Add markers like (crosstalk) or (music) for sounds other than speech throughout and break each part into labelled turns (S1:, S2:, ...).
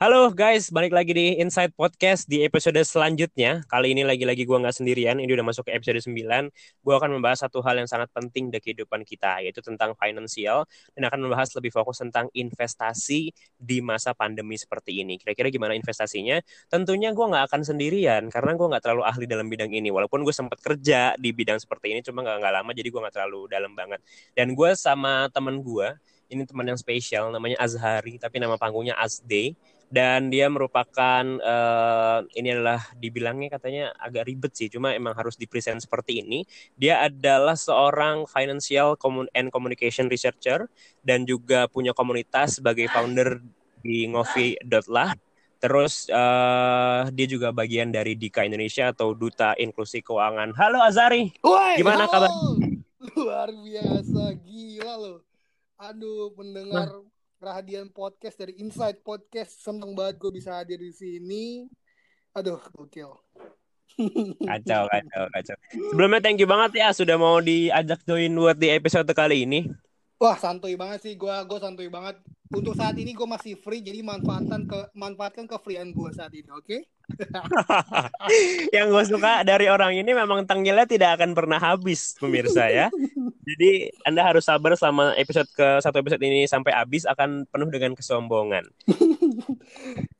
S1: Halo guys, balik lagi di Inside Podcast di episode selanjutnya. Kali ini lagi-lagi gue nggak sendirian, ini udah masuk ke episode 9. Gue akan membahas satu hal yang sangat penting di kehidupan kita, yaitu tentang finansial, dan akan membahas lebih fokus tentang investasi di masa pandemi seperti ini. Kira-kira gimana investasinya? Tentunya gue nggak akan sendirian, karena gue nggak terlalu ahli dalam bidang ini. Walaupun gue sempat kerja di bidang seperti ini, cuma nggak lama, jadi gue nggak terlalu dalam banget. Dan gue sama temen gue, ini teman yang spesial, namanya Azhari, tapi nama panggungnya Azday dan dia merupakan uh, ini adalah dibilangnya katanya agak ribet sih cuma emang harus dipresent seperti ini. Dia adalah seorang financial and communication researcher dan juga punya komunitas sebagai founder di ngopi.lah terus uh, dia juga bagian dari Dika Indonesia atau Duta Inklusi Keuangan. Halo Azari
S2: Woy,
S1: gimana
S2: halo.
S1: kabar?
S2: Luar biasa gila loh aduh pendengar nah Rahadian Podcast dari Inside Podcast. Seneng banget gue bisa hadir di sini. Aduh, gokil. (laughs)
S1: Kacau, kacau, kacau. Sebelumnya thank you banget ya sudah mau diajak join buat di episode kali ini.
S2: Wah, santuy banget sih. Gue gue santuy banget. Untuk saat ini gue masih free, jadi manfaatkan ke manfaatkan ke freean gue saat ini, oke? Okay? (laughs)
S1: yang gue suka dari orang ini memang tengilnya tidak akan pernah habis pemirsa ya. (laughs) Jadi Anda harus sabar selama episode ke satu episode ini sampai habis akan penuh dengan kesombongan. (laughs)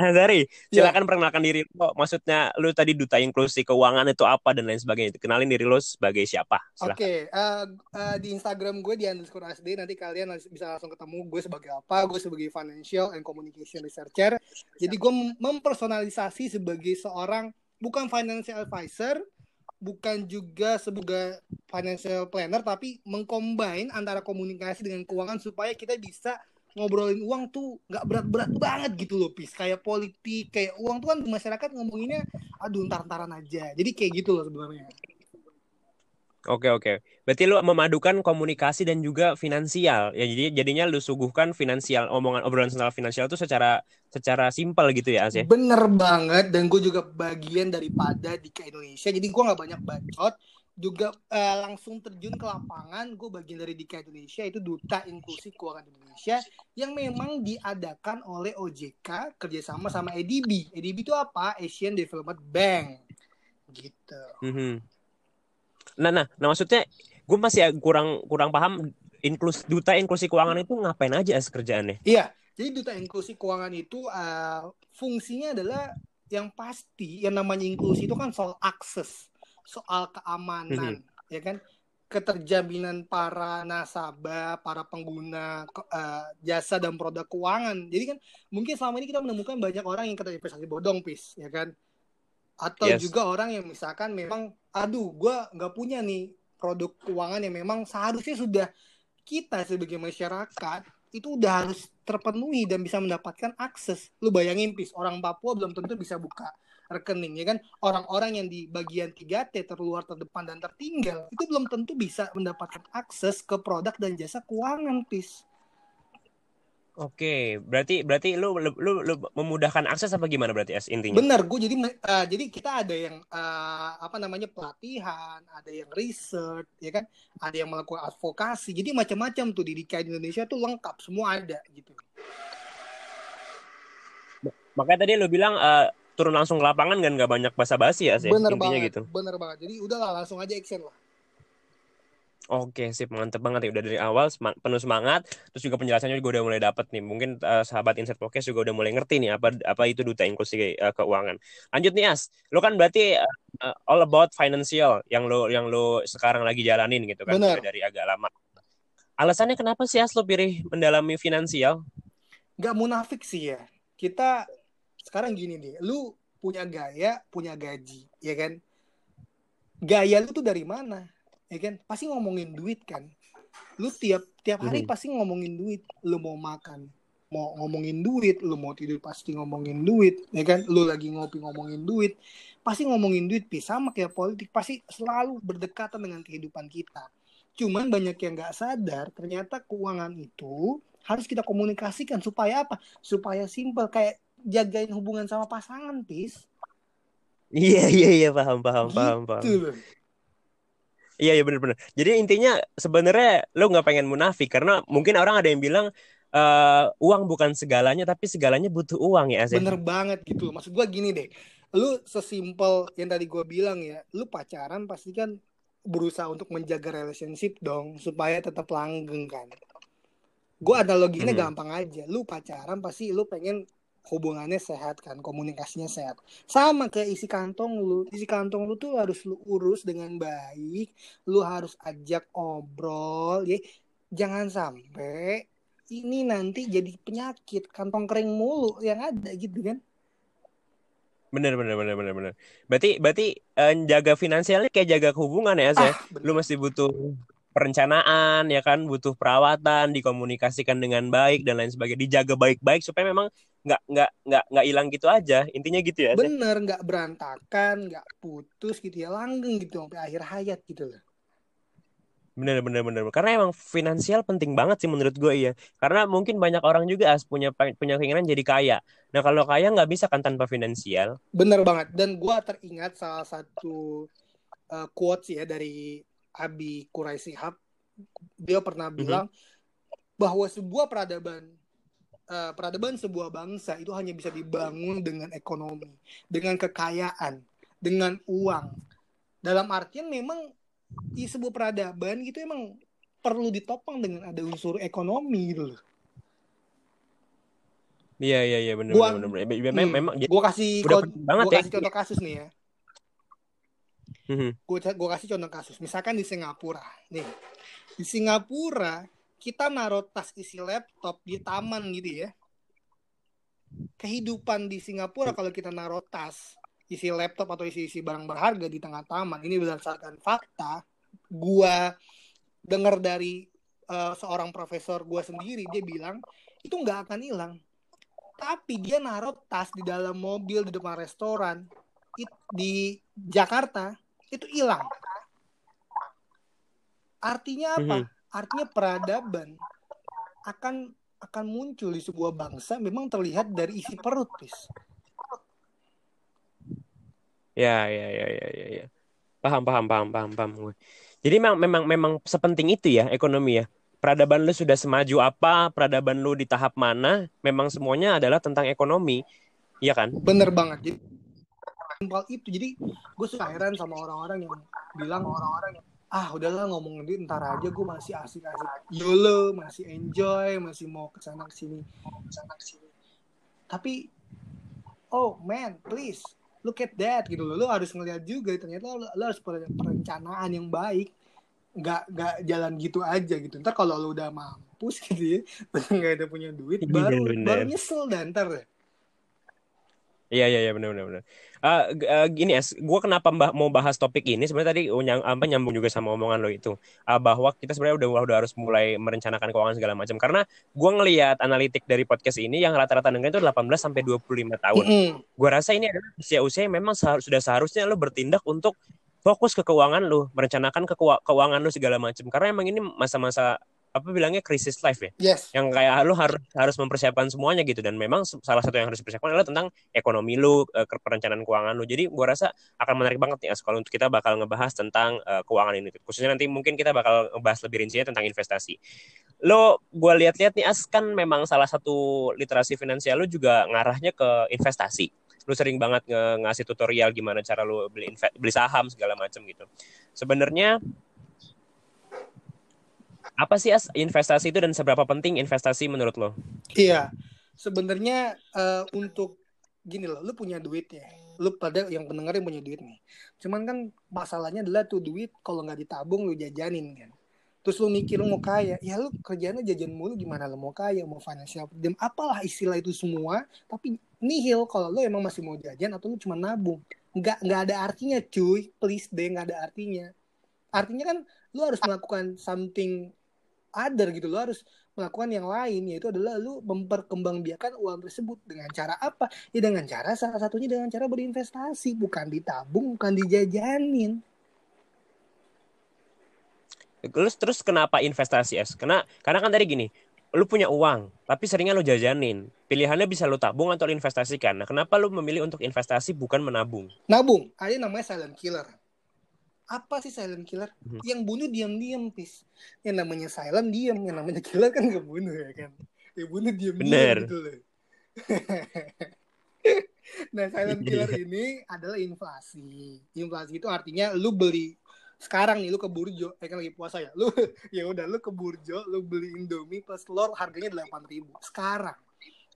S1: Dari, ya. silakan yeah. perkenalkan diri lo. Maksudnya lu tadi duta inklusi keuangan itu apa dan lain sebagainya. Kenalin diri lo sebagai siapa.
S2: Oke, okay. uh, uh, di Instagram gue di underscore SD nanti kalian bisa langsung ketemu gue sebagai apa. Gue sebagai financial and communication researcher. Jadi gue mempersonalisasi sebagai seorang bukan financial advisor, bukan juga sebagai financial planner, tapi mengcombine antara komunikasi dengan keuangan supaya kita bisa ngobrolin uang tuh nggak berat-berat banget gitu loh pis. Kayak politik kayak uang tuh kan masyarakat ngomonginnya aduh ntar-ntaran aja. Jadi kayak gitu loh sebenarnya
S1: Oke oke. Berarti lu memadukan komunikasi dan juga finansial. Ya jadi jadinya lu suguhkan finansial omongan obrolan tentang finansial itu secara secara simpel gitu ya As ya?
S2: Bener banget dan gue juga bagian daripada di ke Indonesia. Jadi gue nggak banyak bacot juga uh, langsung terjun ke lapangan gue bagian dari Dika Indonesia itu duta inklusi keuangan Indonesia yang memang diadakan oleh OJK kerjasama sama EDB EDB itu apa Asian Development Bank gitu
S1: mm -hmm. Nah nah nah maksudnya gue masih kurang kurang paham inklus duta inklusi keuangan itu ngapain aja as kerjaannya
S2: iya jadi duta inklusi keuangan itu uh, fungsinya adalah yang pasti yang namanya inklusi itu kan soal akses soal keamanan, mm-hmm. ya kan? Keterjaminan para nasabah, para pengguna uh, jasa dan produk keuangan. Jadi kan mungkin selama ini kita menemukan banyak orang yang kata investasi bodong, pis, ya kan? Atau yes. juga orang yang misalkan memang, aduh, gue nggak punya nih produk keuangan yang memang seharusnya sudah kita sebagai masyarakat itu udah harus terpenuhi dan bisa mendapatkan akses. Lu bayangin pis, orang Papua belum tentu bisa buka rekening ya kan orang-orang yang di bagian 3T terluar terdepan dan tertinggal itu belum tentu bisa mendapatkan akses ke produk dan jasa keuangan pis
S1: Oke, berarti berarti lu, lu lu lu memudahkan akses apa gimana berarti as intinya?
S2: Benar, gue jadi uh, jadi kita ada yang uh, apa namanya pelatihan, ada yang research, ya kan, ada yang melakukan advokasi, jadi macam-macam tuh di DKI Indonesia tuh lengkap semua ada gitu.
S1: Makanya tadi lu bilang uh, turun langsung ke lapangan kan nggak banyak basa-basi ya sih
S2: bener intinya banget, gitu. bener banget. Jadi udahlah langsung aja action lah
S1: Oke, sip mantep banget ya udah dari awal sem penuh semangat, terus juga penjelasannya juga udah mulai dapet nih. Mungkin uh, sahabat Insert Podcast juga udah mulai ngerti nih apa apa itu duta inklusi uh, keuangan. Lanjut nih As, lo kan berarti uh, all about financial yang lo yang lo sekarang lagi jalanin gitu kan Bener. dari agak lama. Alasannya kenapa sih As lo pilih mendalami finansial?
S2: Gak munafik sih ya. Kita sekarang gini deh lu punya gaya punya gaji ya kan gaya lu tuh dari mana ya kan? Pasti ngomongin duit kan? Lu tiap tiap hari hmm. pasti ngomongin duit. Lu mau makan mau ngomongin duit. Lu mau tidur pasti ngomongin duit ya kan? Lu lagi ngopi ngomongin duit. Pasti ngomongin duit. Bisa sama kayak politik. Pasti selalu berdekatan dengan kehidupan kita. Cuman banyak yang nggak sadar ternyata keuangan itu harus kita komunikasikan. Supaya apa? Supaya simple kayak jagain hubungan sama pasangan, Pis.
S1: Iya, iya, iya, paham, paham, gitu paham, paham. Iya, iya benar-benar. Jadi intinya sebenarnya lo nggak pengen munafik karena mungkin orang ada yang bilang uh, uang bukan segalanya tapi segalanya butuh uang ya As, ya?
S2: bener banget gitu maksud gue gini deh lu sesimpel yang tadi gue bilang ya lu pacaran pasti kan berusaha untuk menjaga relationship dong supaya tetap langgeng kan gue analoginya hmm. gampang aja lu pacaran pasti lu pengen hubungannya sehat kan komunikasinya sehat. Sama kayak isi kantong lu. Isi kantong lu tuh harus lu urus dengan baik. Lu harus ajak obrol ya. Jangan sampai ini nanti jadi penyakit. Kantong kering mulu yang ada gitu kan?
S1: Bener bener bener bener bener. Berarti berarti uh, jaga finansialnya kayak jaga hubungan ya, saya. Ah, Lu masih butuh perencanaan ya kan butuh perawatan dikomunikasikan dengan baik dan lain sebagainya. Dijaga baik-baik supaya memang nggak nggak nggak nggak hilang gitu aja. Intinya gitu ya
S2: bener nggak berantakan nggak putus gitu ya. Langgeng gitu sampai akhir hayat gitu loh.
S1: Bener bener bener. Karena emang finansial penting banget sih menurut gue ya karena mungkin banyak orang juga as punya punya keinginan jadi kaya. Nah kalau kaya nggak bisa kan tanpa finansial.
S2: Bener banget. Dan gue teringat salah satu uh, quotes ya dari Abi Quraisy Hab dia pernah mhm. bilang mm -hmm. bahwa sebuah peradaban uh, peradaban sebuah bangsa itu hanya bisa dibangun dengan ekonomi, dengan kekayaan, dengan uang. Dalam artian memang di sebuah peradaban gitu emang perlu ditopang dengan ada unsur ekonomi gitu loh.
S1: Iya iya iya benar benar benar.
S2: Memang memang gua kasih gua ya. kasih contoh kasus nih ya. Mm-hmm. Gue gue kasih contoh kasus. Misalkan di Singapura, nih di Singapura kita naruh tas isi laptop di taman gitu ya. Kehidupan di Singapura kalau kita naruh tas isi laptop atau isi isi barang berharga di tengah taman ini berdasarkan fakta. Gua dengar dari uh, seorang profesor gua sendiri dia bilang itu nggak akan hilang. Tapi dia naruh tas di dalam mobil di depan restoran di Jakarta itu hilang. Artinya apa? Mm -hmm. Artinya peradaban akan akan muncul di sebuah bangsa memang terlihat dari isi perut, Pis.
S1: Ya, ya, ya, ya, ya, ya. Paham, paham, paham, paham, paham gue. Jadi memang memang memang sepenting itu ya ekonomi ya. Peradaban lu sudah semaju apa, peradaban lu di tahap mana, memang semuanya adalah tentang ekonomi. Iya kan?
S2: Bener banget. Jadi simpel itu. Jadi gue suka heran sama orang-orang yang bilang orang-orang yang ah udahlah ngomong duit ntar aja gue masih asik-asik. Yolo masih enjoy masih mau ke sana ke sini ke sana ke sini tapi oh man please look at that gitu loh. Lo harus ngeliat juga ternyata lo, lo harus perencanaan yang baik. Nggak nggak jalan gitu aja gitu. Ntar kalau lo udah mampus gitu ya (laughs) nggak ada punya duit baru baru nyesel dan ntar
S1: Iya iya iya benar benar benar. Uh, uh, gini es, gue kenapa mbah, mau bahas topik ini sebenarnya tadi nyang, apa nyambung juga sama omongan lo itu uh, bahwa kita sebenarnya udah udah harus mulai merencanakan keuangan segala macam karena gue ngelihat analitik dari podcast ini yang rata-rata dengar itu 18 sampai 25 tahun. Mm -hmm. Gue rasa ini adalah usia-usia yang memang seharus, sudah seharusnya lo bertindak untuk fokus ke keuangan lo, merencanakan ke keuangan lo segala macam karena emang ini masa-masa apa bilangnya krisis life ya?
S2: Yes.
S1: yang kayak lu harus harus mempersiapkan semuanya gitu. Dan memang salah satu yang harus dipersiapkan adalah tentang ekonomi lu uh, perencanaan keuangan lu. Jadi gua rasa akan menarik banget nih kalau untuk kita bakal ngebahas tentang uh, keuangan ini. Khususnya nanti mungkin kita bakal ngebahas lebih rincinya tentang investasi. Lo gua lihat-lihat nih as kan memang salah satu literasi finansial lu juga ngarahnya ke investasi. Lu sering banget nge ngasih tutorial gimana cara lu beli beli saham segala macam gitu. Sebenarnya apa sih as investasi itu dan seberapa penting investasi menurut lo?
S2: Iya, sebenarnya uh, untuk gini loh, lu punya duit ya, lu pada yang pendengar yang punya duit nih. Cuman kan masalahnya adalah tuh duit kalau nggak ditabung lu jajanin kan. Terus lu mikir lu mau kaya, ya lu kerjanya jajan mulu gimana lu mau kaya, mau financial freedom, apalah istilah itu semua, tapi nihil kalau lu emang masih mau jajan atau lu cuma nabung. Nggak nggak ada artinya cuy, please deh nggak ada artinya. Artinya kan lu harus melakukan something other gitu. Lo harus melakukan yang lain yaitu adalah lu memperkembangbiakan uang tersebut. Dengan cara apa? Ya dengan cara salah satunya dengan cara berinvestasi bukan ditabung bukan dijajanin.
S1: Terus terus kenapa investasi es? Karena karena kan tadi gini lu punya uang tapi seringnya lu jajanin. Pilihannya bisa lu tabung atau lu investasikan. Nah kenapa lu memilih untuk investasi bukan menabung?
S2: Nabung. Ada namanya silent killer apa sih silent killer? Hmm. Yang bunuh diam-diam, pis. Yang namanya silent diam, yang namanya killer kan gak bunuh ya kan. ya bunuh
S1: Bener.
S2: gitu loh (laughs) nah silent killer ini adalah inflasi inflasi itu artinya lu beli sekarang nih lu ke burjo eh kan lagi puasa ya lu (laughs) ya udah lu ke burjo lu beli indomie plus telur harganya delapan ribu sekarang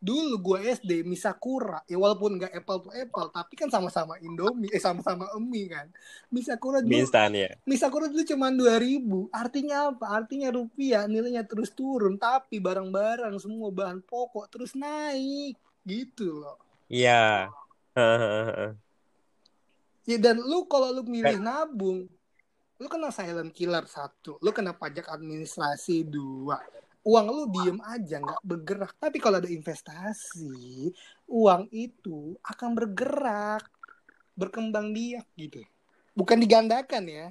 S2: dulu gue SD Misakura. Ya walaupun nggak apple to apple tapi kan sama-sama Indomie eh sama-sama mie kan. Misakura dulu
S1: ya.
S2: Misakura dulu cuma 2000 artinya apa? Artinya rupiah nilainya terus turun. Tapi barang-barang semua bahan pokok terus naik. Gitu loh.
S1: Iya. Hahaha. (laughs)
S2: ya dan lu kalau lu milih nabung lu kena silent killer satu. Lu kena pajak administrasi dua uang lu diem aja nggak bergerak. Tapi kalau ada investasi uang itu akan bergerak berkembang biak gitu. Bukan digandakan ya.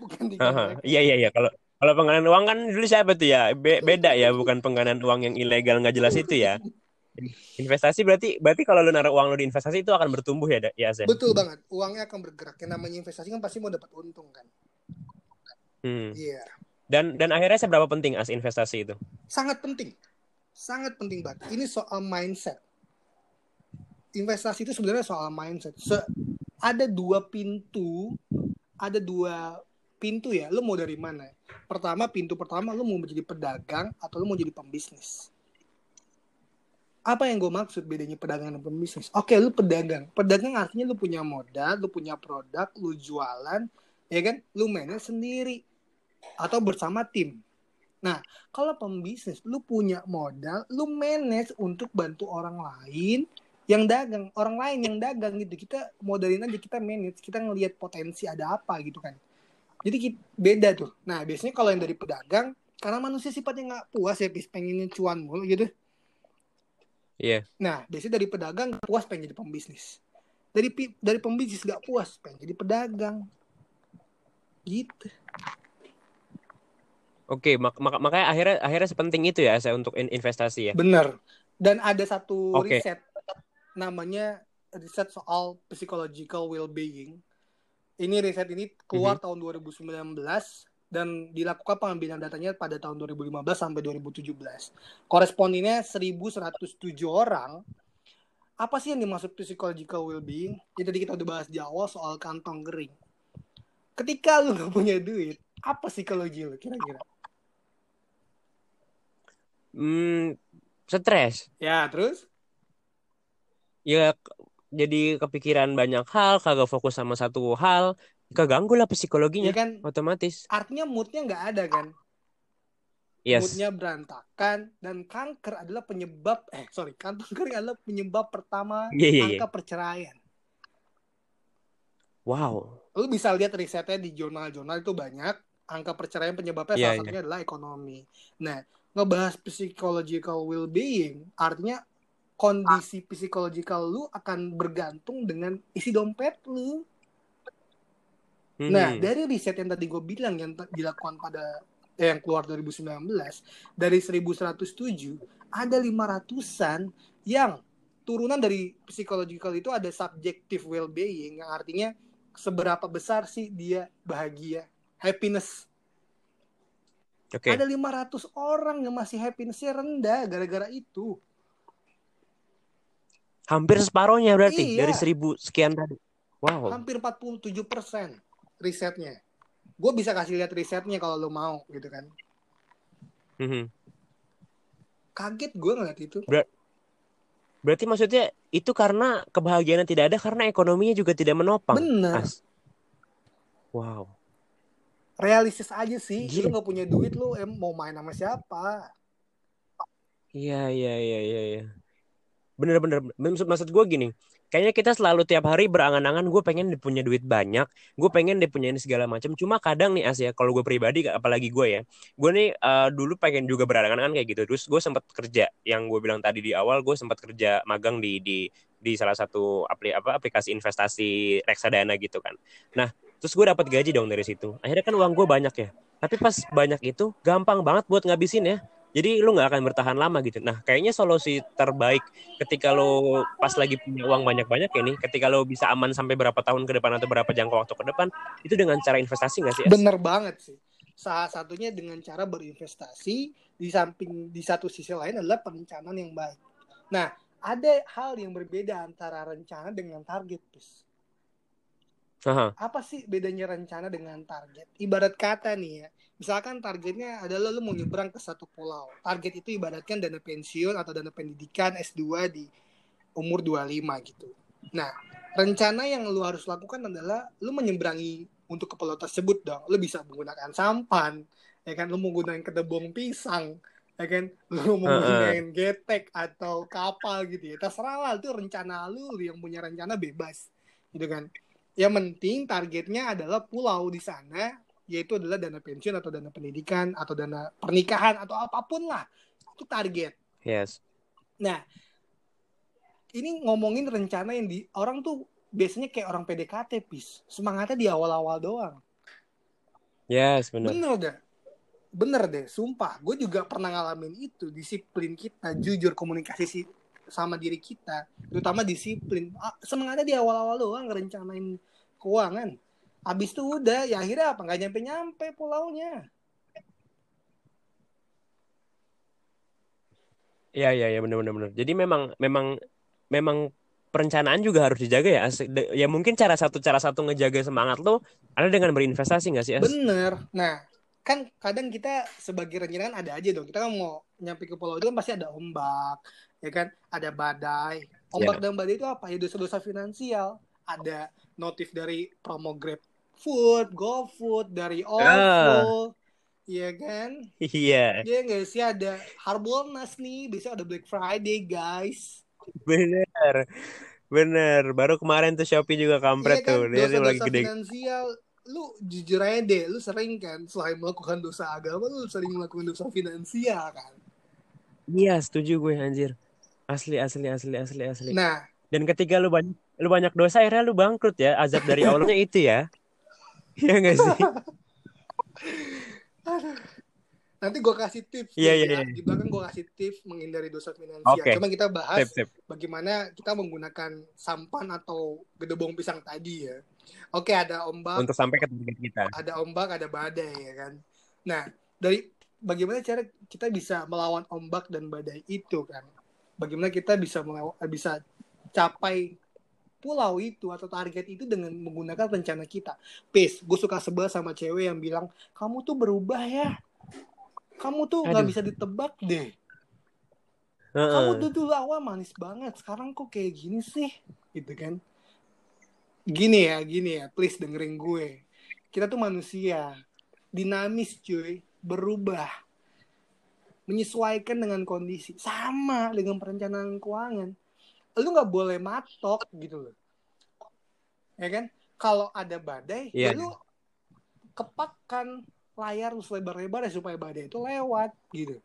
S2: Bukan digandakan.
S1: Iya iya iya. Kalau kalau penggandaan uang kan dulu siapa tuh ya? Be- beda ya, bukan penggandaan uang yang ilegal nggak jelas itu ya. (laughs) Investasi berarti berarti kalau lu naruh uang lu di investasi itu akan bertumbuh ya, ya Zen?
S2: betul banget. Uangnya akan bergerak. Yang namanya investasi kan pasti mau dapat untung kan?
S1: Hmm.
S2: iya
S1: Dan dan akhirnya seberapa penting as investasi itu?
S2: sangat penting. Sangat penting banget. Ini soal mindset. Investasi itu sebenarnya soal mindset. Se- ada dua pintu ada dua pintu ya. Lu mau dari mana? Pertama pintu pertama lu mau menjadi pedagang atau lu mau jadi pembisnis? Apa yang gue maksud bedanya pedagang dan pembisnis? Oke lu pedagang. Pedagang artinya lu punya modal lu punya produk lu jualan ya kan? Lu manage sendiri atau bersama tim Nah, kalau pembisnis, lu punya modal, lu manage untuk bantu orang lain yang dagang, orang lain yang dagang gitu. Kita modalin aja, kita manage, kita ngelihat potensi ada apa gitu kan. Jadi beda tuh. Nah, biasanya kalau yang dari pedagang, karena manusia sifatnya nggak puas ya, pengennya cuan mulu gitu.
S1: Iya.
S2: Nah, biasanya dari pedagang nggak puas pengen jadi pembisnis. Dari dari pembisnis nggak puas pengen jadi pedagang. Gitu.
S1: Oke, mak mak- makanya akhirnya akhirnya sepenting itu ya saya untuk in- investasi ya.
S2: Bener. Dan ada satu
S1: Oke.
S2: riset namanya riset soal psychological well-being. Ini riset ini keluar tahun 2019 dan dilakukan pengambilan datanya pada tahun 2015 sampai 2017. Korespondennya 1107 orang. Apa sih yang dimaksud psychological well-being? Ya tadi kita udah bahas di awal soal kantong kering. Ketika lu gak punya duit, apa psikologi lu kira-kira?
S1: Hmm, stres.
S2: Ya, terus?
S1: Ya jadi kepikiran banyak hal, kagak fokus sama satu hal, keganggu lah
S2: Ya
S1: psikologinya
S2: kan
S1: otomatis.
S2: artinya moodnya nggak ada kan?
S1: Yes.
S2: moodnya berantakan dan kanker adalah penyebab eh sorry kering (laughs) adalah penyebab pertama
S1: Iya iya iya.
S2: angka perceraian.
S1: Wow.
S2: Lu bisa lihat risetnya di jurnal-jurnal itu banyak angka perceraian penyebabnya
S1: Iya,
S2: salah
S1: iya.
S2: satunya adalah ekonomi. Nah ngebahas psychological well-being artinya kondisi psikologikal lu akan bergantung dengan isi dompet lu. Nah,
S1: Mhm.
S2: dari riset yang tadi gue bilang yang dilakukan pada eh, yang keluar 2019 dari 1107 ada 500-an yang turunan dari psychological itu ada subjective well-being yang artinya seberapa besar sih dia bahagia, happiness.
S1: Oke.
S2: Ada 500 orang yang masih happinessnya rendah gara-gara itu.
S1: Hampir separohnya berarti
S2: Iya.
S1: dari seribu sekian tadi. Wow.
S2: Hampir 47% risetnya. Gue bisa kasih lihat risetnya kalau lo mau gitu kan.
S1: Mhm.
S2: Kaget gue ngeliat itu.
S1: Berarti maksudnya itu karena kebahagiaan tidak ada karena ekonominya juga tidak menopang.
S2: Bener.
S1: As. Wow.
S2: Realistis aja sih
S1: Gila.
S2: lu nggak punya duit lu em mau main sama siapa
S1: Iya iya iya iya. iya. Bener-bener. Maksud maksud gue gini. Kayaknya kita selalu tiap hari berangan-angan gue pengen punya duit banyak, gue pengen deh punya ini segala macam. Cuma kadang nih As ya, kalau gue pribadi, apalagi gue ya, gue nih eh, dulu pengen juga berangan-angan kayak gitu. Terus gue sempat kerja, yang gue bilang tadi di awal, gue sempat kerja magang di di di salah satu apli, apa, aplikasi investasi reksadana gitu kan. Nah, terus gue dapat gaji dong dari situ. Akhirnya kan uang gue banyak ya. Tapi pas banyak itu gampang banget buat ngabisin ya. Jadi lu nggak akan bertahan lama gitu. Nah, kayaknya solusi terbaik ketika lo pas lagi punya uang banyak-banyak ya ketika lo bisa aman sampai berapa tahun ke depan atau berapa jangka waktu ke depan, itu dengan cara investasi nggak sih? Es?
S2: bener banget sih Salah satunya dengan cara berinvestasi, di samping di satu sisi lain adalah perencanaan yang baik. Nah, ada hal yang berbeda antara rencana dengan target, Pis.
S1: Aha.
S2: Apa sih bedanya rencana dengan target? Ibarat kata nih ya, misalkan targetnya adalah lu mau nyebrang ke satu pulau. Target itu ibaratkan dana pensiun atau dana pendidikan S2 di umur 25 gitu. Nah, rencana yang lu harus lakukan adalah lu menyeberangi untuk ke pulau tersebut dong. Lu bisa menggunakan sampan, ya kan? Lu menggunakan kedebong pisang, ya kan? Mau menggunakan getek atau kapal gitu ya. Terserah lah, itu rencana lu yang punya rencana bebas, gitu kan? Yang penting targetnya adalah pulau di sana, yaitu adalah dana pensiun atau dana pendidikan atau dana pernikahan atau apa pun lah. Itu target.
S1: Yes.
S2: Nah, ini ngomongin rencana yang di orang tuh biasanya kayak orang PDKT, pis. Semangatnya di awal-awal doang.
S1: Yes, benar.
S2: Bener deh. Bener deh, sumpah. Gue juga pernah ngalamin itu. Disiplin kita, jujur komunikasi sih sama diri kita, terutama disiplin. Ah, Semangatnya di awal-awal doang ngerencanain keuangan. Habis itu udah, ya akhirnya apa? Nggak nyampe-nyampe pulaunya.
S1: Iya, iya, iya, benar, benar, benar. Jadi memang, memang, memang perencanaan juga harus dijaga ya. Ya mungkin cara satu, cara satu ngejaga semangat lo ada dengan berinvestasi nggak sih? As?
S2: Bener. Nah, kan kadang kita sebagai rencana kan ada aja dong. Kita kan mau nyampe ke pulau itu kan pasti ada ombak, ya kan? Ada badai. Ombak dan badai itu apa? Ya dosa-dosa finansial. Ada notif dari promo Grab Food, GoFood, dari OVO, ya kan?
S1: Iya,
S2: Dia nggak sih ada Harbolnas nih, besok ada Black Friday guys.
S1: bener, bener. Baru kemarin tuh Shopee juga kampret
S2: Iya kan,
S1: tuh. Dia tuh lagi
S2: dosa-dosa
S1: gede.
S2: finansial. Lu jujur aja deh, lu sering kan selain melakukan dosa agama, lu sering melakukan dosa finansial kan.
S1: Iya, setuju gue anjir. Asli, asli, asli, asli, asli.
S2: Nah,
S1: Dan ketika lu banyak, lu banyak dosa, akhirnya lu bangkrut ya. Azab dari (laughs) Allahnya itu ya. Iya nggak sih?
S2: nanti gue kasih tips
S1: Iya,
S2: deh
S1: iya,
S2: ya.
S1: iya.
S2: Di belakang gue kasih tips menghindari dosa finansial.
S1: Oke.
S2: Cuma kita bahas
S1: Sip, sip.
S2: bagaimana kita menggunakan sampan atau gedebong pisang tadi ya. Oke, ada ombak,
S1: Untuk sampai ke target kita.
S2: ada ombak, ada badai ya kan. Nah, dari bagaimana cara kita bisa melawan ombak dan badai itu kan? Bagaimana kita bisa melaw- bisa capai pulau itu atau target itu dengan menggunakan rencana kita. Peace, gue suka sebel sama cewek yang bilang kamu tuh berubah ya. Kamu tuh nggak bisa ditebak deh.
S1: Heeh.
S2: Kamu tuh dulu awal manis banget, sekarang kok kayak gini sih, gitu kan? Gini ya, gini ya, please dengerin gue. Kita tuh manusia, dinamis cuy, berubah, menyesuaikan dengan kondisi, sama dengan perencanaan keuangan. Lu nggak boleh matok gitu loh, ya kan? Kalau ada badai,
S1: Iya.
S2: ya lu kepakkan layar lu selebar-lebar ya supaya badai itu lewat gitu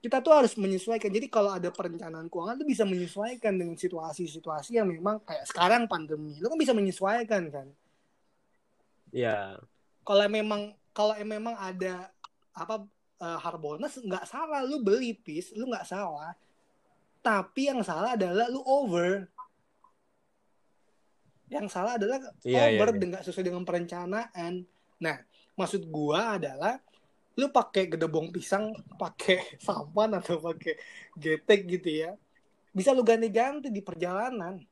S2: kita tuh harus menyesuaikan. Jadi kalau ada perencanaan keuangan tuh bisa menyesuaikan dengan situasi-situasi yang memang kayak sekarang pandemi. Lu kan bisa menyesuaikan kan.
S1: Iya.
S2: Kalau memang kalau memang ada apa uh, Harbolnas nggak salah lu beli pis, lu nggak salah. Tapi yang salah adalah lu over. Yang salah adalah
S1: Iya, iya,
S2: over
S1: iya.
S2: dengan sesuai dengan perencanaan. Nah, maksud gua adalah lu pakai gedebong pisang, pakai sampan atau pakai getek gitu ya. Bisa lu ganti-ganti di perjalanan.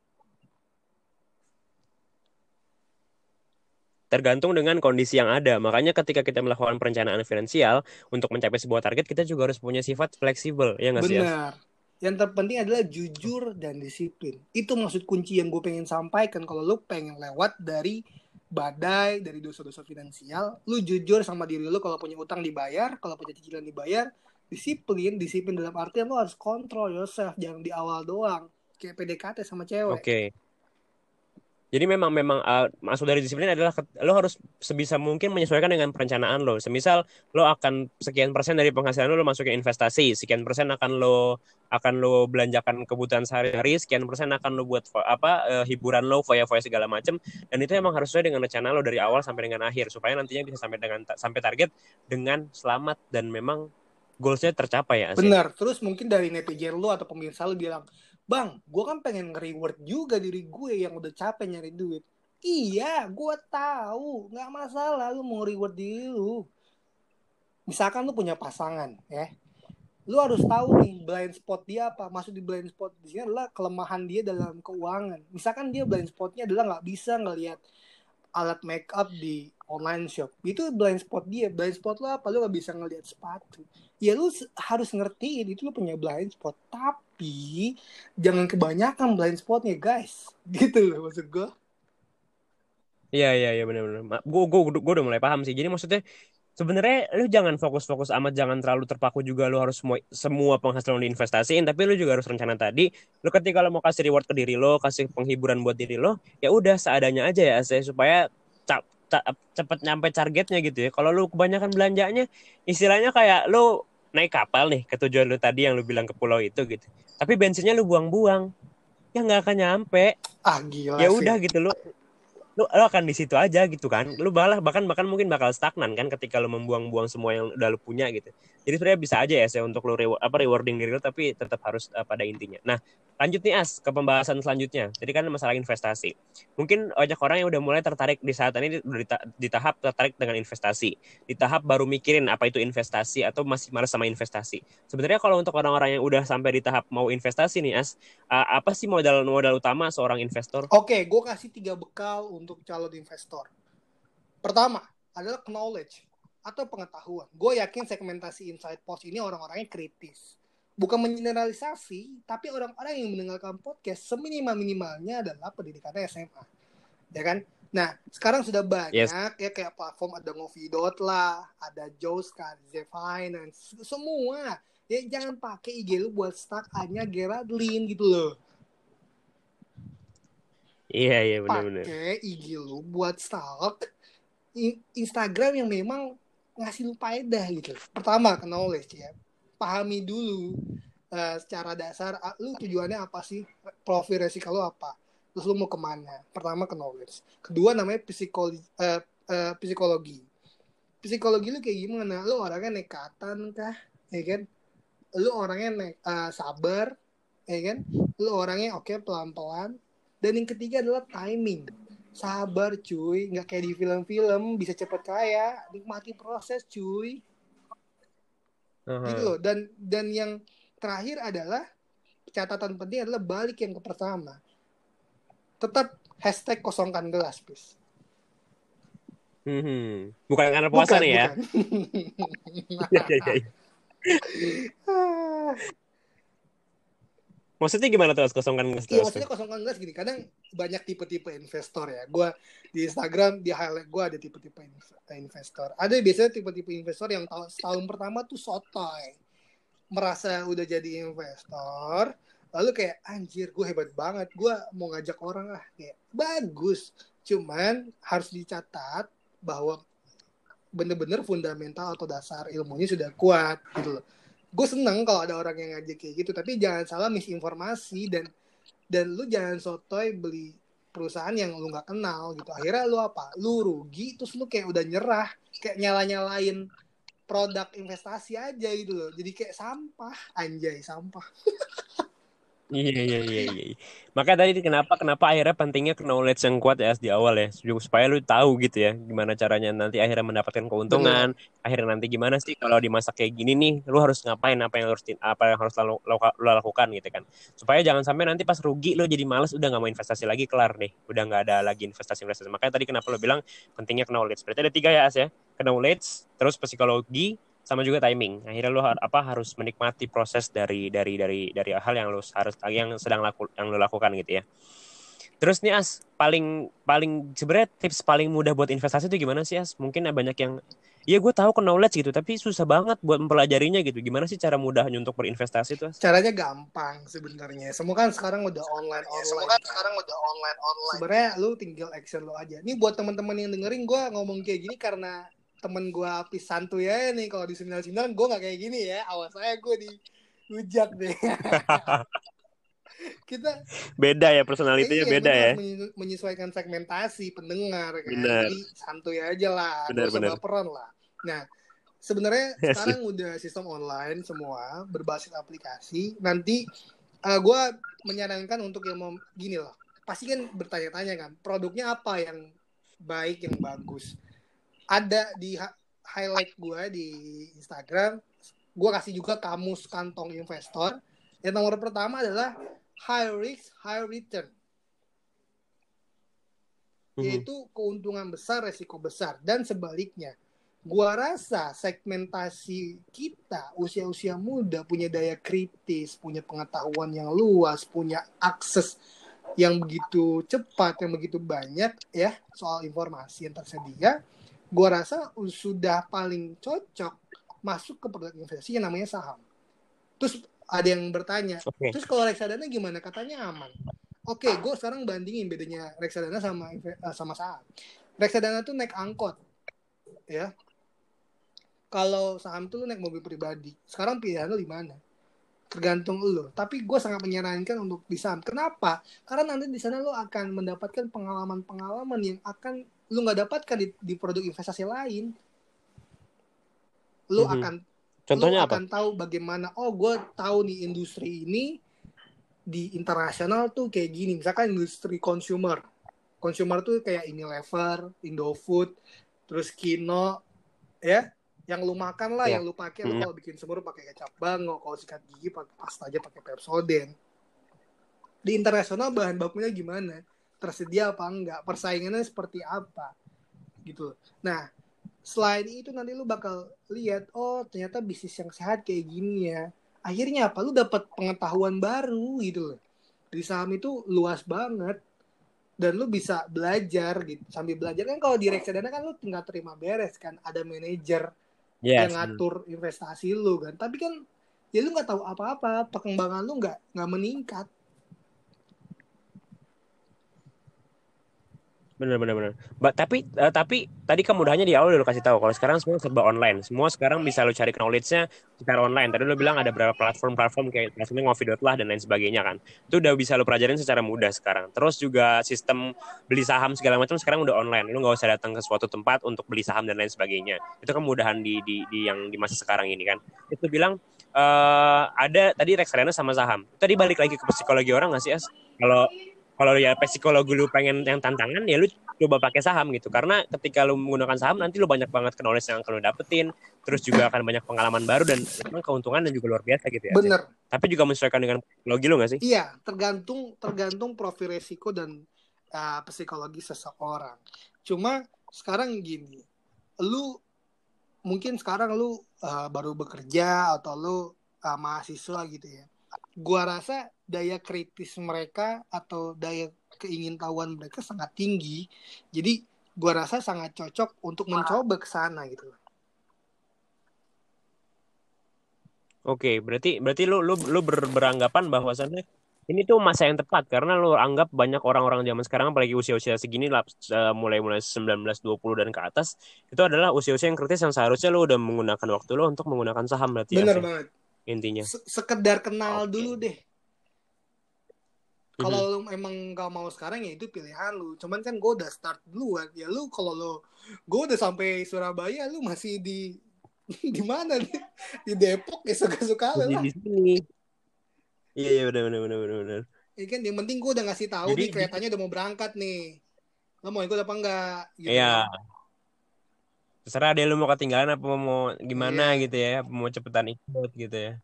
S1: Tergantung dengan kondisi yang ada. Makanya ketika kita melakukan perencanaan finansial untuk mencapai sebuah target, kita juga harus punya sifat fleksibel. Ya nggak sih? As?
S2: Benar. Yang terpenting adalah jujur dan disiplin. Itu maksud kunci yang gue pengen sampaikan. Kalau lu pengen lewat dari badai, dari dosa-dosa finansial, lu jujur sama diri lu kalau punya utang dibayar, kalau punya cicilan dibayar, disiplin, disiplin dalam artian lu harus kontrol yourself, jangan di awal doang. Kayak PDKT sama cewek.
S1: Oke. Jadi memang memang uh, maksud dari disiplin adalah lo harus sebisa mungkin menyesuaikan dengan perencanaan lo. Semisal lo akan sekian persen dari penghasilan lo lo masukin investasi, sekian persen akan lo akan lo belanjakan kebutuhan sehari-hari, sekian persen akan lo buat apa eh, hiburan lo, foya-foya segala macam. Dan itu emang harus sesuai dengan rencana lo dari awal sampai dengan akhir supaya nantinya bisa sampai dengan sampai target dengan selamat dan memang goalsnya tercapai ya.
S2: Benar. Terus mungkin dari netizen lu atau pemirsa lu bilang, Bang, gue kan pengen nge-reward juga diri gue yang udah capek nyari duit. Iya, gue tahu. Nggak masalah lu mau reward diri lu. misalkan lu punya pasangan ya. Lu harus tahu nih blind spot dia apa. Maksud di blind spot di sini adalah kelemahan dia dalam keuangan. Misalkan dia blind spotnya adalah nggak bisa ngelihat alat make up di online shop. Itu blind spot dia. Blind spot lo apa? Lu nggak bisa ngelihat sepatu. Ya lu harus ngertiin itu lu punya blind spot tapi jangan kebanyakan blind spotnya guys (laughs) gitu loh maksud gue
S1: Iya iya iya benar-benar. Gue gue gue udah mulai paham sih. Jadi maksudnya sebenarnya lu jangan fokus-fokus amat, jangan terlalu terpaku juga lu harus semua semua penghasilan lu diinvestasiin, tapi lu juga harus rencana tadi. Lu ketika lu mau kasih reward ke diri lo, kasih penghiburan buat diri lo, ya udah seadanya aja ya, saya supaya cepet nyampe targetnya gitu ya. Kalau lu kebanyakan belanjanya, istilahnya kayak lu naik kapal nih ke tujuan lu tadi yang lu bilang ke pulau itu gitu. Tapi bensinnya lu buang-buang, ya nggak akan nyampe.
S2: ah gila
S1: Ya udah gitu lu lu, lu akan di situ aja gitu kan. Lu malah bahkan bahkan mungkin bakal stagnan kan ketika lu membuang-buang semua yang udah lu punya gitu. Jadi sebenarnya bisa aja ya saya untuk lu reward, apa rewarding diri lu tapi tetap harus uh, pada intinya. Nah lanjut nih as ke pembahasan selanjutnya jadi kan masalah investasi mungkin banyak orang yang udah mulai tertarik di saat ini di, di tahap tertarik dengan investasi di tahap baru mikirin apa itu investasi atau masih malas sama investasi sebenarnya kalau untuk orang-orang yang udah sampai di tahap mau investasi nih as apa sih modal modal utama seorang investor
S2: Oke, gue kasih tiga bekal untuk calon investor. Pertama adalah knowledge atau pengetahuan. Gue yakin segmentasi Inside Post ini orang-orangnya kritis. Bukan mengeneralisasi, tapi orang-orang yang mendengarkan podcast seminimal-minimalnya adalah pendidikannya SMA. Ya kan? Nah, sekarang sudah banyak
S1: Yes.
S2: ya kayak platform ada Ngovidot lah, ada Joska, Z Finance, semua. Ya jangan pakai IG lu buat stuck hanya Geraldine gitu loh.
S1: Iya iya benar-benar.
S2: pakai IG lu buat stalk Instagram yang memang ngasih lu faedah gitu. Pertama knowledge ya. Pahami dulu eh, secara dasar ah, lu tujuannya apa sih? Profil resiko lu apa? Terus lu mau ke mana? Pertama ke knowledge. Kedua namanya psikologi eh, eh, psikologi. Psikologi lu kayak gimana? Lu orangnya nekatan kah? Ya kan? Lu orangnya ne- eh, sabar, ya kan? Lu orangnya oke pelan-pelan, dan yang ketiga adalah timing. Sabar cuy, nggak kayak di film-film bisa cepet kaya, nikmati proses cuy.
S1: Aha.
S2: Gitu loh. Dan dan yang terakhir adalah catatan penting adalah balik yang ke pertama. Tetap hashtag kosongkan gelas, please.
S1: Mhm. Bukan karena puasa
S2: Bukan,
S1: nih ya.
S2: bukan. (laughs)
S1: Iya. (laughs) Maksudnya gimana tuh? Kosongkan gelas
S2: Iya maksudnya kosongkan gelas gini kadang banyak tipe-tipe investor ya. Gue di Instagram di highlight gue ada tipe-tipe inv- investor. Ada biasanya tipe-tipe investor yang tahun setahun pertama tuh sotoy. Merasa udah jadi investor lalu kayak anjir gue hebat banget. Gue mau ngajak orang lah. Kayak bagus. Cuman harus dicatat bahwa bener-bener fundamental atau dasar ilmunya sudah kuat gitu loh gue seneng kalau ada orang yang ngajak kayak gitu tapi jangan salah misinformasi dan dan lu jangan sotoy beli perusahaan yang lu nggak kenal gitu. Akhirnya lu apa? Lu rugi terus lu kayak udah nyerah kayak nyala nyalain produk investasi aja gitu loh. Jadi kayak sampah anjay sampah (laughs)
S1: Iya, iya, iya, iya. Makanya tadi kenapa kenapa akhirnya pentingnya knowledge yang kuat ya di awal ya, supaya lu tahu gitu ya gimana caranya nanti akhirnya mendapatkan keuntungan, akhirnya nanti gimana sih kalau dimasak kayak gini nih, lu harus ngapain, apa yang harus di- apa yang harus lo, lo lakukan gitu kan. Supaya jangan sampai nanti pas rugi lu jadi males udah nggak mau investasi lagi kelar deh, udah nggak ada lagi investasi-investasi. Makanya tadi kenapa lu bilang pentingnya knowledge. Berarti ada tiga ya As ya, knowledge, terus psikologi, sama juga timing. Akhirnya lu har- apa harus menikmati proses dari dari dari dari hal yang lu harus yang sedang laku yang lu lakukan gitu ya. Terus nih As, paling paling sebenarnya tips paling mudah buat investasi itu gimana sih As? Mungkin ada banyak yang Iya gue tahu ke knowledge gitu, tapi susah banget buat mempelajarinya gitu. Gimana sih cara mudahnya untuk berinvestasi tuh? As?
S2: caranya gampang sebenarnya semua kan sekarang udah online online kan.
S3: sekarang udah online online.
S2: sebenarnya lu tinggal action lo aja ini buat teman-teman yang dengerin gue ngomong kayak gini karena temen gue apis santuy ya nih kalau di seminar seminar gue nggak kayak gini ya awas saya gue dihujat deh (laughs) kita
S1: Beda ya personalitinya
S2: iya,
S1: beda ya.
S2: menye- menyesuaikan segmentasi pendengar kan
S1: Bener.
S2: jadi santuy aja lah
S1: Bener, bener.
S2: baperan lah nah sebenarnya
S1: Yes. (laughs)
S2: sekarang udah sistem online semua berbasis aplikasi nanti gue menyarankan untuk yang mau gini loh pasti kan bertanya-tanya kan produknya apa yang baik yang bagus ada di highlight gue di Instagram gue kasih juga kamus kantong investor. Yang nomor pertama adalah high risk high return.
S1: Mhm.
S2: yaitu keuntungan besar resiko besar. Dan sebaliknya gua rasa segmentasi kita usia-usia muda punya daya kritis punya pengetahuan yang luas punya akses yang begitu cepat yang begitu banyak ya soal informasi yang tersedia gua rasa sudah paling cocok masuk ke produk investasi yang namanya saham terus ada yang bertanya
S1: Oke.
S2: Terus kalau reksadana gimana? Katanya aman. Oke, gue sekarang bandingin bedanya reksadana sama eh, sama saham. Reksadana tuh naik angkot, ya. Kalau saham tuh lu naik mobil pribadi. Sekarang pilihan lu di mana? Tergantung lu. Tapi gue sangat menyarankan untuk di saham. Kenapa? Karena nanti di sana lu akan mendapatkan pengalaman-pengalaman yang akan lu nggak dapatkan di, di produk investasi lain. Lu
S1: Mhm.
S2: akan
S1: Contohnya
S2: lu
S1: apa?
S2: akan tahu bagaimana oh gue tahu nih industri ini di internasional tuh kayak gini misalkan industri consumer consumer tuh kayak Unilever, Indofood, terus Kino ya yang lu makan lah
S1: Ya.
S2: yang lu pakai lu
S1: Hmm.
S2: kalau bikin semur pakai kecap bango kalau sikat gigi pakai pasta aja pakai Pepsodent di internasional bahan bakunya gimana tersedia apa enggak persaingannya seperti apa gitu. Nah selain itu nanti lu bakal lihat oh ternyata bisnis yang sehat kayak gini ya. Akhirnya apa? Lu dapat pengetahuan baru gitu loh. Di saham itu luas banget dan lu bisa belajar gitu. Sambil belajar kan kalau di reksadana kan lu tinggal terima beres kan ada manajer
S1: Yes.
S2: yang ngatur investasi lu kan. Tapi kan ya lu nggak tahu apa-apa perkembangan lu nggak nggak meningkat
S1: Bener. Ba- tapi eh, tapi tadi kemudahannya di awal udah lu kasih tahu kalau sekarang semua serba online. Semua sekarang bisa lu cari knowledge-nya secara online. Tadi lu bilang ada beberapa platform-platform kayak platformnya ngopi.lah dan lain sebagainya kan. Itu udah bisa lu pelajarin secara mudah sekarang. Terus juga sistem beli saham segala macam sekarang udah online. Lu nggak usah datang ke suatu tempat untuk beli saham dan lain sebagainya. Itu kemudahan di di, di yang di masa sekarang ini kan. Itu bilang eh ada tadi reksadana sama saham. Tadi balik lagi ke psikologi orang nggak sih As? Kalau kalau ya psikologi lu pengen yang tantangan ya lu coba pakai saham gitu. Karena ketika lu menggunakan saham nanti lu banyak banget knowledge yang akan lu dapetin terus juga akan banyak pengalaman baru dan memang keuntungan dan juga luar biasa gitu ya
S2: bener.
S1: Tapi juga menyesuaikan dengan psikologi lu gak sih?
S2: Iya tergantung tergantung profil resiko dan uh, psikologi seseorang. Cuma sekarang gini lu mungkin sekarang lu uh, baru bekerja atau lu uh, mahasiswa gitu ya gua rasa daya kritis mereka atau daya keingintahuan mereka sangat tinggi. Jadi gua rasa sangat cocok untuk mencoba ke sana gitu.
S1: Oke berarti berarti lu lu lu ber- beranggapan bahwasannya ini tuh masa yang tepat karena lu anggap banyak orang-orang zaman sekarang apalagi usia-usia segini lah mulai-mulai 19 20 dan ke atas itu adalah usia-usia yang kritis yang seharusnya lu udah menggunakan waktu lu untuk menggunakan saham berarti ya,
S2: bener
S1: sih,
S2: banget
S1: intinya.
S2: Se- sekedar kenal
S1: Oke.
S2: dulu deh. Kalau lu emang gak mau sekarang ya itu pilihan lu. Cuman kan gue udah start duluan. Ya lu kalau lu gue udah sampai Surabaya lu masih di (laughs) di mana nih? Di Depok ya suka-suka lu
S1: di,
S2: lah.
S1: di sini. Iya iya benar benar benar benar benar.
S2: Ya kan yang penting gue udah ngasih tahu
S1: Jadi-
S2: nih keretanya udah mau berangkat nih. Lo mau ikut apa enggak? Gitu
S1: Iya. Terserah deh lu mau ketinggalan apa mau gimana
S2: Iya.
S1: gitu ya apa mau cepetan ikut gitu ya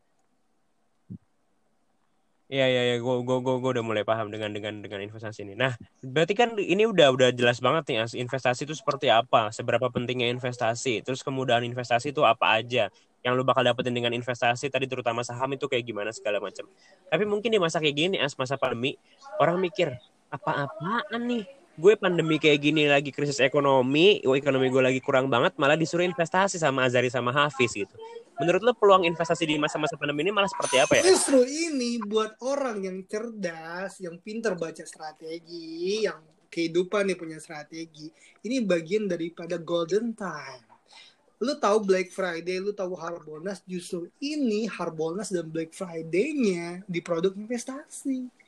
S1: Iya iya iya gue gue gue udah mulai paham dengan dengan dengan investasi ini. Nah berarti kan ini udah udah jelas banget nih As, investasi itu seperti apa, seberapa pentingnya investasi, terus kemudahan investasi itu apa aja yang lu bakal dapetin dengan investasi tadi terutama saham itu kayak gimana segala macam. Tapi mungkin di masa kayak gini as masa pandemi orang mikir apa-apaan nih gue pandemi kayak gini lagi krisis ekonomi, oh, ekonomi gue lagi kurang banget, malah disuruh investasi sama Azari sama Hafiz gitu. Menurut lo peluang investasi di masa-masa pandemi ini malah seperti apa ya?
S2: Justru ini buat orang yang cerdas, yang pintar baca strategi, yang kehidupan nih punya strategi. Ini bagian daripada golden time. Lu tahu Black Friday, lu tahu Harbolnas, justru ini Harbolnas dan Black Friday-nya di produk investasi.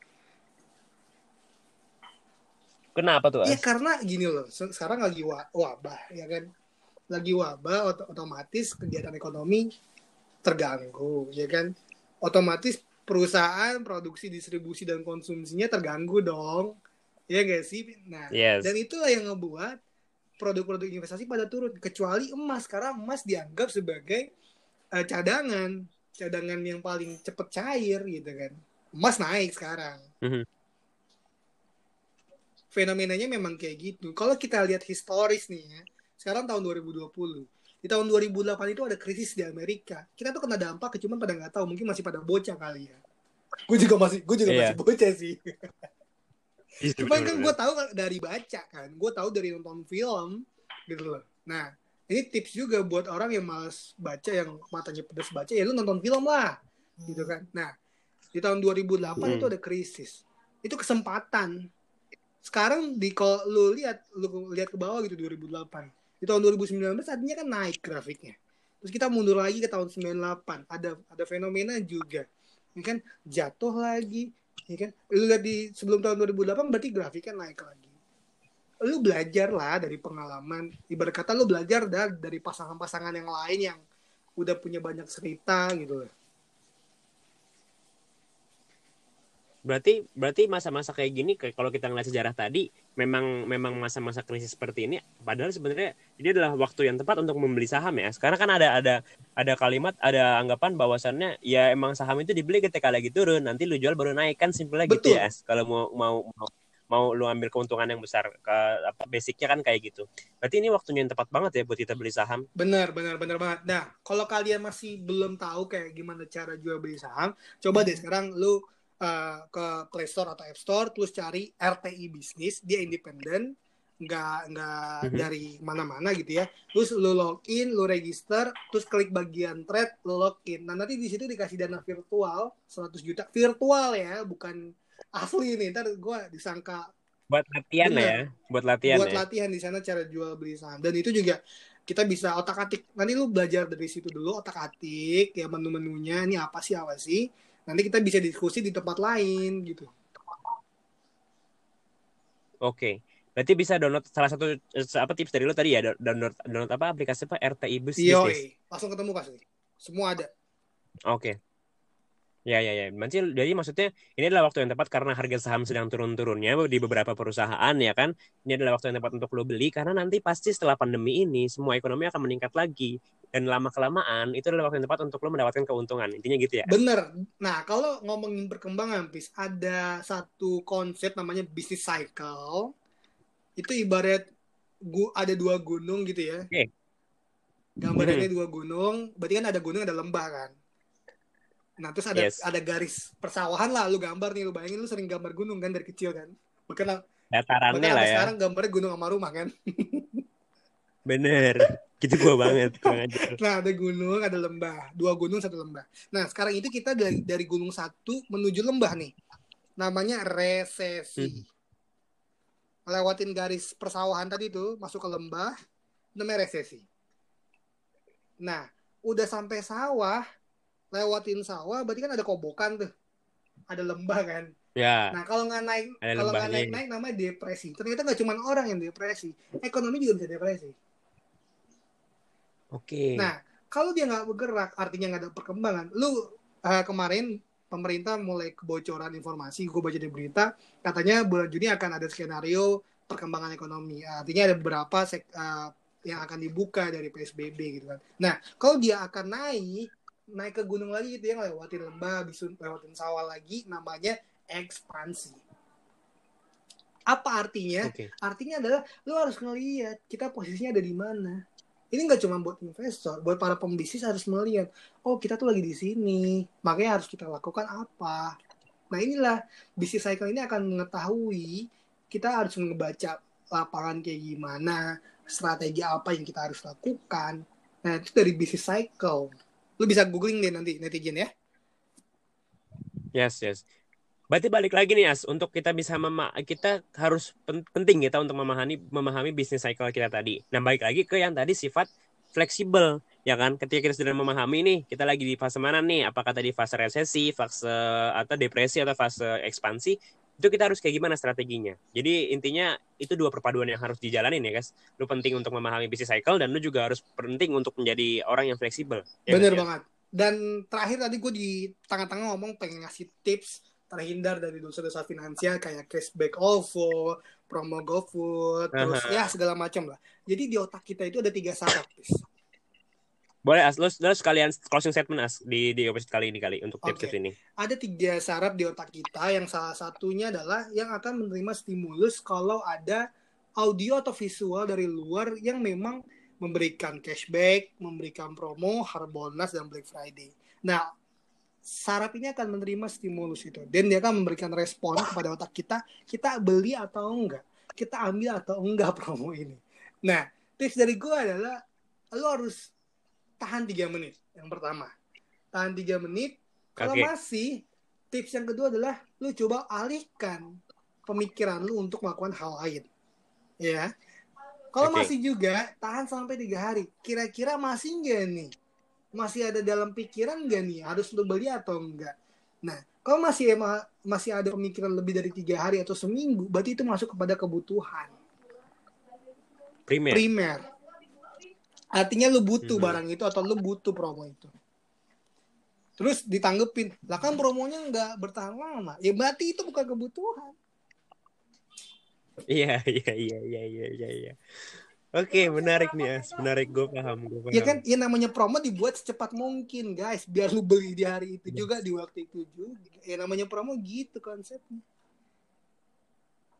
S1: Kenapa tuh?
S2: Ya
S1: As?
S2: karena gini loh, se- sekarang lagi wa- wabah ya kan. Lagi wabah ot- otomatis kegiatan ekonomi terganggu ya kan. Otomatis perusahaan produksi, distribusi dan konsumsinya terganggu dong. Ya gak sih? Nah,
S1: Yes.
S2: dan itulah yang ngebuat produk-produk investasi pada turun kecuali emas karena emas dianggap sebagai uh, cadangan cadangan yang paling cepet cair gitu kan emas naik sekarang mm-hmm. Fenomenanya memang kayak gitu kalau kita lihat historis nih ya sekarang tahun 2020 di tahun 2008 itu ada krisis di Amerika kita tuh kena dampak cuma pada nggak tahu mungkin masih pada bocah kali ya gue juga masih gue juga yeah. masih bocah sih (laughs) Iya, Cuman kan gue tahu dari baca kan, gue tahu dari nonton film gitu loh. Nah, ini tips juga buat orang yang males baca, yang matanya pedas baca, ya lu nonton film lah, gitu kan. Nah, di tahun 2008 hmm. itu ada krisis, itu kesempatan. Sekarang di kalau lu lihat, lu lihat ke bawah gitu 2008, di tahun 2019 artinya kan naik grafiknya. Terus kita mundur lagi ke tahun 98, ada ada fenomena juga, ini kan? Jatuh lagi, ya kan? Lu lihat di sebelum tahun 2008 berarti grafiknya naik lagi. Lu belajar lah dari pengalaman. Ibarat kata lu belajar dari pasangan-pasangan yang lain yang udah punya banyak cerita gitu loh
S1: berarti berarti masa-masa kayak gini kalau kita ngeliat sejarah tadi memang memang masa-masa krisis seperti ini padahal sebenarnya ini adalah waktu yang tepat untuk membeli saham ya. Sekarang kan ada ada ada kalimat ada anggapan bahwasannya ya emang saham itu dibeli ketika lagi turun nanti lu jual baru naik kan simpelnya gitu ya. Kalau mau mau mau mau lu ambil keuntungan yang besar ke apa basicnya kan kayak gitu. Berarti ini waktunya yang tepat banget ya buat kita beli saham.
S2: Benar benar benar banget. Nah kalau kalian masih belum tahu kayak gimana cara jual beli saham coba deh sekarang lu uh, ke Play Store atau App Store terus cari RTI bisnis dia independen nggak nggak mm-hmm. dari mana-mana gitu ya. Terus lu login lu register terus klik bagian trade lu login. Nah nanti di situ dikasih dana virtual 100 juta. Virtual ya bukan asli nih. Ntar gue disangka
S1: buat latihan bener, ya buat latihan
S2: buat
S1: ya?
S2: latihan di sana cara jual beli saham. Dan itu juga kita bisa otak atik nanti lu belajar dari situ dulu otak atik ya menu-menunya. Ini apa sih apa sih nanti kita bisa diskusi di tempat lain gitu.
S1: Oke. Berarti bisa download salah satu eh, apa tips dari lo tadi ya? Download download apa aplikasi apa? RTI Bus
S2: Iya, langsung ketemu pasti semua ada.
S1: Oke Ya, ya, ya. Berarti jadi maksudnya ini adalah waktu yang tepat karena harga saham sedang turun-turunnya di beberapa perusahaan ya kan. Ini adalah waktu yang tepat untuk lo beli karena nanti pasti setelah pandemi ini semua ekonomi akan meningkat lagi dan lama kelamaan itu adalah waktu yang tepat untuk lo mendapatkan keuntungan. Intinya gitu ya.
S2: Bener. Nah, kalau ngomongin perkembangan, bis ada satu konsep namanya business cycle. Itu ibarat gua ada dua gunung gitu ya. Oke. Okay. Gambarnya hmm. dua gunung, berarti kan ada gunung ada lembah kan Nah terus ada yes. ada garis persawahan lah lu gambar nih lu bayangin lu sering gambar gunung kan dari kecil kan. Bahkan
S1: datarannya lah ya.
S2: Sekarang gambarnya gunung sama rumah kan. (laughs)
S1: Bener. Gitu gua banget.
S2: nah ada gunung ada lembah. Dua gunung satu lembah. Nah sekarang itu kita dari, dari gunung satu menuju lembah nih. Namanya resesi. Hmm. Lewatin garis persawahan tadi tuh masuk ke lembah. Namanya resesi. Nah udah sampai sawah lewatin sawah berarti kan ada kobokan tuh. Ada lembah kan.
S1: Ya.
S2: Nah kalau nggak naik kalau nggak naik naik namanya depresi. Ternyata nggak cuma orang yang depresi. Ekonomi juga bisa depresi.
S1: Oke. Okay.
S2: nah kalau dia nggak bergerak artinya nggak ada perkembangan. Lu uh, kemarin pemerintah mulai kebocoran informasi gue baca di berita katanya bulan Juni akan ada skenario perkembangan ekonomi. Artinya ada beberapa sek, uh, yang akan dibuka dari PSBB gitu kan. Nah kalau dia akan naik naik ke gunung lagi gitu ya lewatin lembah bisa lewatin sawah lagi namanya ekspansi. Apa artinya? Okay. artinya adalah lu harus ngelihat kita posisinya ada di mana. Ini nggak cuma buat investor buat para pembisnis harus melihat oh kita tuh lagi di sini makanya harus kita lakukan apa. Nah inilah bisnis cycle ini akan mengetahui kita harus membaca lapangan kayak gimana strategi apa yang kita harus lakukan. Nah itu dari bisnis cycle Lu bisa googling deh nanti netizen ya.
S1: Yes, yes. Berarti balik lagi nih As, untuk kita bisa mema kita harus penting kita untuk memahami memahami bisnis cycle kita tadi. Nah, balik lagi ke yang tadi sifat fleksibel, ya kan? Ketika kita sudah memahami nih, kita lagi di fase mana nih? Apakah tadi fase resesi, fase atau depresi atau fase ekspansi? Itu kita harus kayak gimana strateginya. Jadi intinya itu dua perpaduan yang harus dijalanin ya guys. Lu penting untuk memahami bisnis cycle dan lu juga harus penting untuk menjadi orang yang fleksibel.
S2: Ya Bener ya? banget. Dan terakhir tadi gue di tengah-tengah ngomong pengen ngasih tips terhindar dari dosa-dosa finansial kayak cashback OVO, promo GoFood, terus
S1: Aha.
S2: ya segala macam lah. Jadi di otak kita itu ada tiga. Pis.
S1: Boleh As, lu, lu sekalian closing statement As di di episode kali ini kali untuk
S2: Oke.
S1: tips-tips ini.
S2: Ada tiga saraf di otak kita yang salah satunya adalah yang akan menerima stimulus kalau ada audio atau visual dari luar yang memang memberikan cashback, memberikan promo, Harbolnas dan Black Friday. Nah, saraf ini akan menerima stimulus itu dan dia akan memberikan respon kepada otak kita, kita beli atau enggak, kita ambil atau enggak (laughs) promo ini. Nah, tips dari gue adalah lo harus tahan 3 menit yang pertama. Tahan 3 menit kalau
S1: Oke.
S2: masih, tips yang kedua adalah lu coba alihkan pemikiran lu untuk melakukan hal lain. Ya. Kalau
S1: Oke.
S2: masih juga tahan sampai tiga hari. Kira-kira masih enggak nih? Masih ada dalam pikiran enggak nih? Harus lu beli atau enggak? Nah, kalau masih emang masih ada pemikiran lebih dari tiga hari atau seminggu, berarti itu masuk kepada kebutuhan
S1: Primer.
S2: primer. Artinya lu butuh
S1: Mhm.
S2: barang itu atau lu butuh promo itu. Terus ditanggepin, lah kan promonya nggak bertahan lama. Ya berarti itu bukan kebutuhan.
S1: Iya, iya, iya, iya, iya, iya, iya. Oke, menarik nih, As. Menarik, gue paham, gue paham.
S2: Ya kan, ya namanya promo dibuat secepat mungkin, guys. Biar lu beli di hari itu juga, di waktu itu juga. Ya namanya promo gitu konsepnya.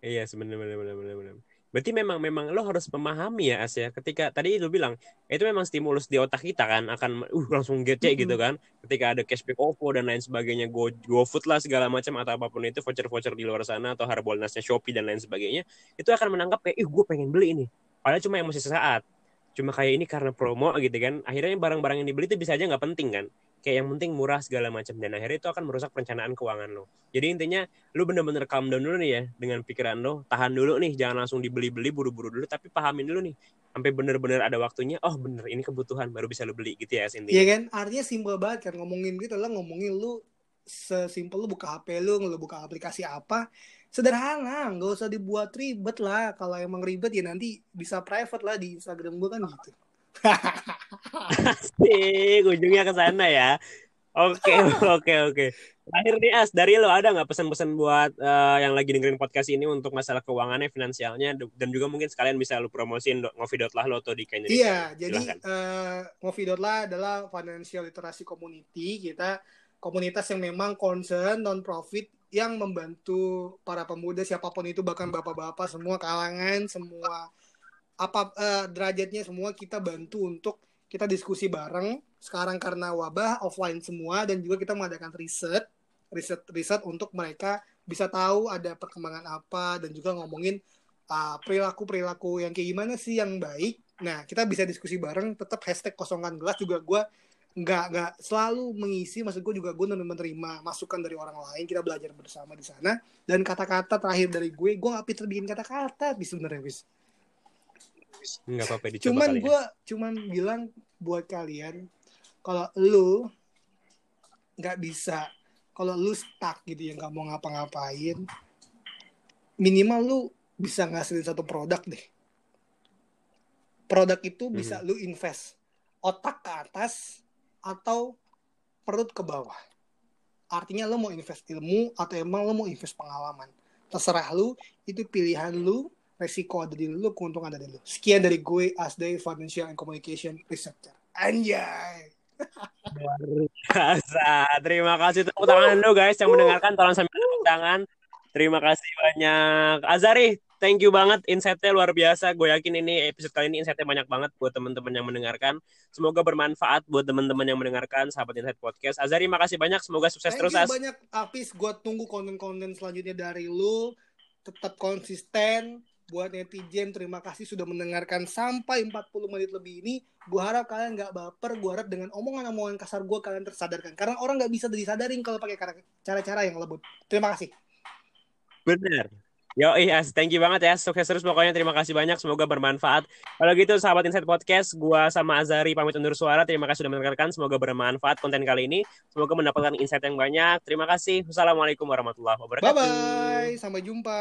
S1: Iya, sebenarnya benar benar benar benar. Berarti memang memang lo harus memahami ya As ya. Ketika tadi lu bilang itu memang stimulus di otak kita kan akan uh langsung gece
S2: Mhm.
S1: gitu kan. Ketika ada cashback OVO dan lain sebagainya, Go GoFood lah segala macam atau apa pun itu voucher-voucher di luar sana atau Harbolnasnya Shopee dan lain sebagainya, itu akan menangkap kayak ih gue pengen beli ini. Padahal cuma emosi sesaat. Cuma kayak ini karena promo gitu kan. Akhirnya barang-barang yang dibeli itu bisa aja nggak penting kan. Kayak yang penting murah segala macam dan akhirnya itu akan merusak perencanaan keuangan lo. Jadi intinya lu bener-bener calm down dulu nih ya dengan pikiran lo tahan dulu nih jangan langsung dibeli-beli buru-buru dulu tapi pahamin dulu nih sampai bener-bener ada waktunya oh bener ini kebutuhan baru bisa lu beli gitu ya intinya
S2: Iya kan? Artinya simpel banget kan ngomongin gitu lah ngomongin lu sesimpel lu buka HP lu, lu buka aplikasi apa, sederhana, nggak usah dibuat ribet lah. Kalau emang ribet ya nanti bisa private lah di Instagram gua kan gitu. (laughs)
S1: Asik, ujungnya ke sana ya oke (laughs) oke oke terakhir nih As dari lo ada nggak pesan-pesan buat eh, yang lagi dengerin podcast ini untuk masalah keuangannya finansialnya dan juga mungkin sekalian bisa lu promosiin ngopi.lah lo atau di Indonesia
S2: Iya, jadi
S1: Silahkan.
S2: eh Ngopi.la adalah financial literasi community. Kita komunitas yang memang concern non profit yang membantu para pemuda siapa pun itu bahkan bapak-bapak semua kalangan semua apa eh, derajatnya semua kita bantu untuk kita diskusi bareng. Sekarang karena wabah offline semua dan juga kita mengadakan riset riset riset untuk mereka bisa tahu ada perkembangan apa dan juga ngomongin uh, perilaku-perilaku yang kayak gimana sih yang baik. Nah, kita bisa diskusi bareng, tetap hashtag kosongkan gelas juga gue nggak nggak selalu mengisi, maksud gue juga gue menerima masukan dari orang lain, kita belajar bersama di sana. Dan kata-kata terakhir dari gue, gue nggak pinter bikin kata-kata, bis sebenarnya.
S1: Nggak apa-apa dicoba
S2: Cuman
S1: kali ya.
S2: gue cuman bilang buat kalian, kalau lu nggak bisa, kalau lu stuck gitu ya nggak mau ngapa-ngapain, minimal lu bisa ngasilin satu produk deh. Produk itu bisa lu invest otak ke atas atau perut ke bawah. Artinya lu mau invest ilmu atau emang lu mau invest pengalaman. Terserah lu, itu pilihan lu, resiko ada di lu, keuntungan ada di lu. Sekian dari gue Asday Financial and Communication Researcher. Anjay.
S1: Luar biasa. Terima kasih tepuk tangan dulu guys yang mendengarkan tolong sambil tepuk tangan. Terima kasih banyak. Azari, thank you banget insight-nya luar biasa. Gue yakin ini episode kali ini insight-nya banyak banget buat teman-teman yang mendengarkan. Semoga bermanfaat buat teman-teman yang mendengarkan sahabat Insight Podcast. Azari, makasih banyak. Semoga sukses
S2: Thank
S1: terus,
S2: you
S1: Az.
S2: banyak Apis. Gue tunggu konten-konten selanjutnya dari lu. Tetap konsisten. Buat netizen, terima kasih sudah mendengarkan sampai 40 menit lebih ini. Gue harap kalian nggak baper. Gue harap dengan omongan-omongan kasar gue kalian tersadarkan. Karena orang nggak bisa disadarin kalau pakai cara-cara yang lembut. Terima kasih.
S1: Bener. Yo, Az, thank you banget ya. Sukses terus pokoknya. Terima kasih banyak. Semoga bermanfaat. Kalau gitu, sahabat Insight Podcast, gua sama Azari pamit undur suara. Terima kasih sudah mendengarkan. Semoga bermanfaat konten kali ini. Semoga mendapatkan insight yang banyak. Terima kasih. Wassalamualaikum warahmatullahi wabarakatuh.
S2: Bye-bye. Sampai jumpa.